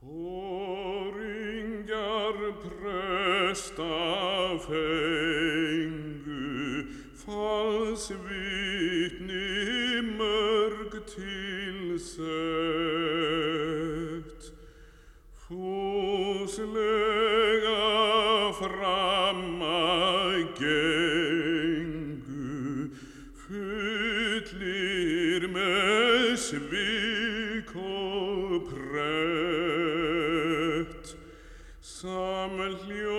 Fóringjar presta fengu falsvitni mörg til sett fúslega fram að gengu fullir með svik og prett samhljóða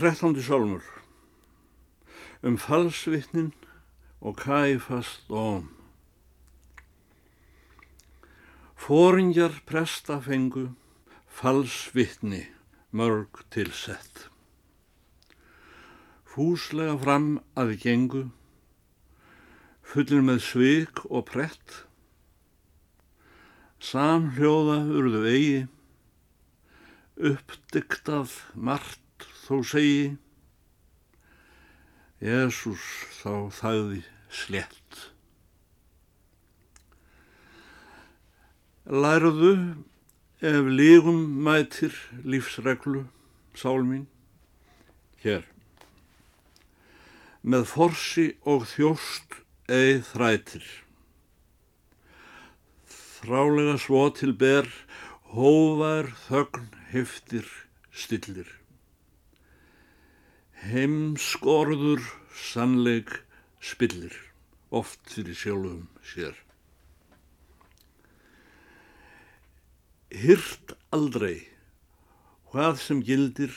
Þrettándi sálmur um falsvittnin og kæfast dóm. Fóringjar presta fengu falsvittni mörg til sett. Fúslega fram að gengu, fullir með svik og prett, samhljóða urðu eigi, uppdiktað margt þó segi, Jésús þá þæði slétt. Lærðu ef lígum mætir lífsreglu, sál mín, hér. Með forsi og þjóst eið þrætir. Þrálega svo til ber, hóvar þögn heftir stillir. Heimskorður sannleik spillir, oft fyrir sjálfum sér. Hyrt aldrei, hvað sem gildir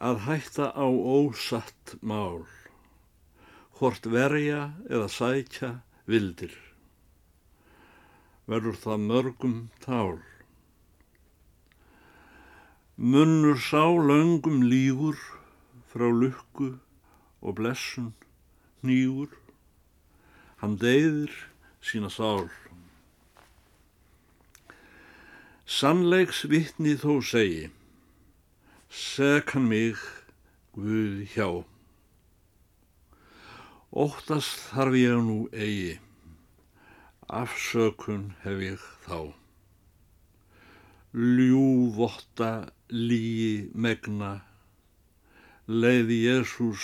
að hætta á ósatt mál, hvort verja eða sækja vildir. Verður það mörgum tál. Munnur sá löngum lígur frá lukku og blessun nýgur, hann deyðir sína sál. Sannleiks vittni þó segi, seg hann mig Guð hjá. Óttast þarf ég nú eigi, afsökun hef ég þá. Ljúvotta lígi megna, leiði Jésús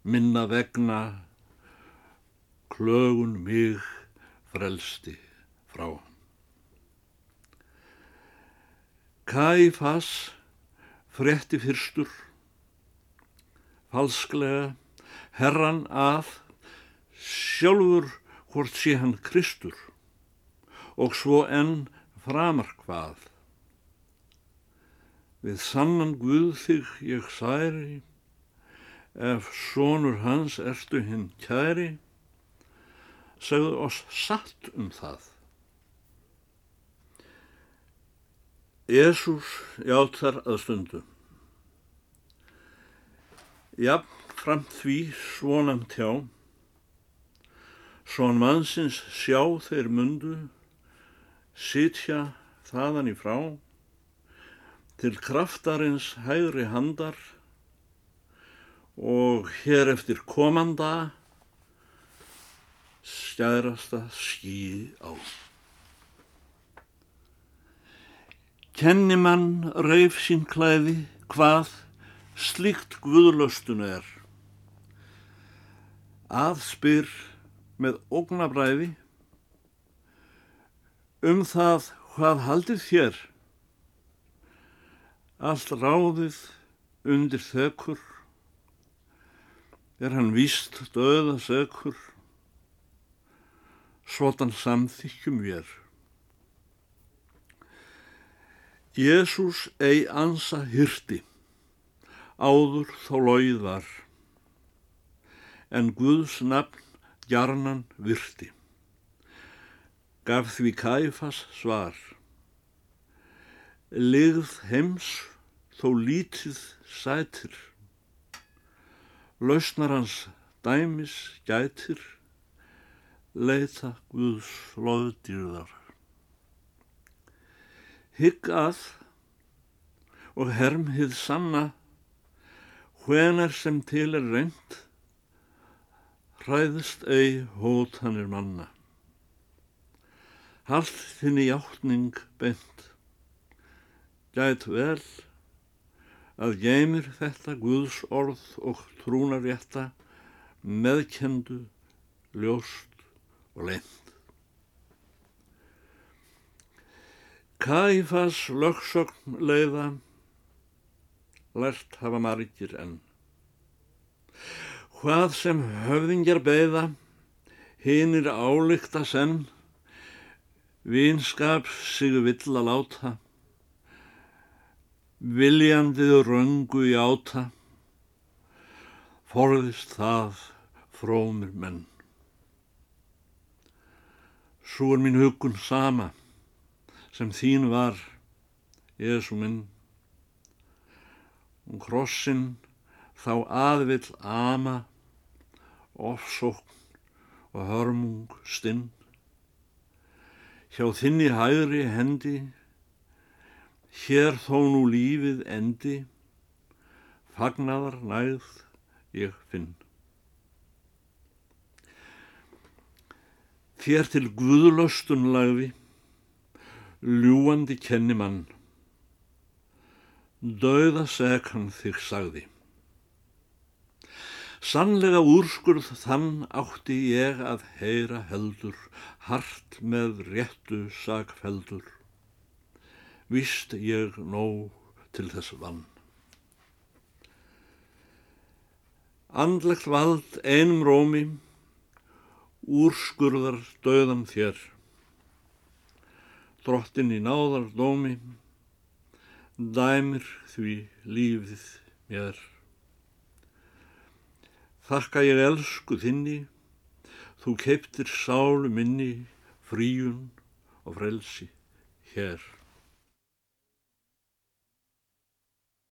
minna vegna, klögun mig frelsti frá. Kæfas frétti fyrstur, falsklega, herran að, sjálfur hvort sé hann Kristur, og svo enn framar hvað. Við sannan Guð þig ég særi, ef sonur hans ertu hinn kæri, segðu oss satt um það. Jésús játar að stundu. Jafn fram því svonam tjá, svon mannsins sjá þeir mundu, sitja þaðan í frá, til kraftarins hægri handar og hér eftir komanda stjærasta skýði á. Kennimann reif sín klæði hvað slíkt guðlöstun er. Aðspyr með ógnabræði um það hvað haldið þér. Allt ráðið undir þökkur, er hann víst döða sökur, svotan samþykjum vér. Jésús ei ansa hyrti, áður þó lóið var, en Guðs nafn gjarnan virti. gaf því Kæfas svar. Ligð heims þó lítið sætir, lausnar hans dæmis gætir, leita Guðs loðdýrðar. Hygg að og hermhið sanna, hvenar sem til er reynd, hræðist ei hótanir manna. Hallt þinni hjáttning bent, gæt vel að geymir þetta Guðs orð og trúnarétta meðkendu, ljóst og leint. Kæfas lögsögn leiða, lært hafa margir enn. Hvað sem höfðingjar beða, hinir álíkta senn, vinskap sig vill að láta, viljandið röngu í áta, forðist það frómir menn. Svo er mín hugun sama, sem þín var, Jésu minn, og um krossin þá aðvill ama, ofsókn og hörmung stinn. Hjá þinni hægri hendi, hér þó nú lífið endi, fagnaðar næð ég finn. Þér til guðlöstun lagði, ljúandi kenni mann, Dauða seg hann þig sagði. Sannlega úrskurð þann átti ég að heyra heldur, hart með réttu sagfeldur. Vist ég nóg til þess vann. Andlegt vald einum rómi, úrskurðar döðan þér. Drottin í náðar dómi, dæmir því lífið mér. Þakka ég elsku þinni, þú keiptir sálu minni, fríun og frelsi hér.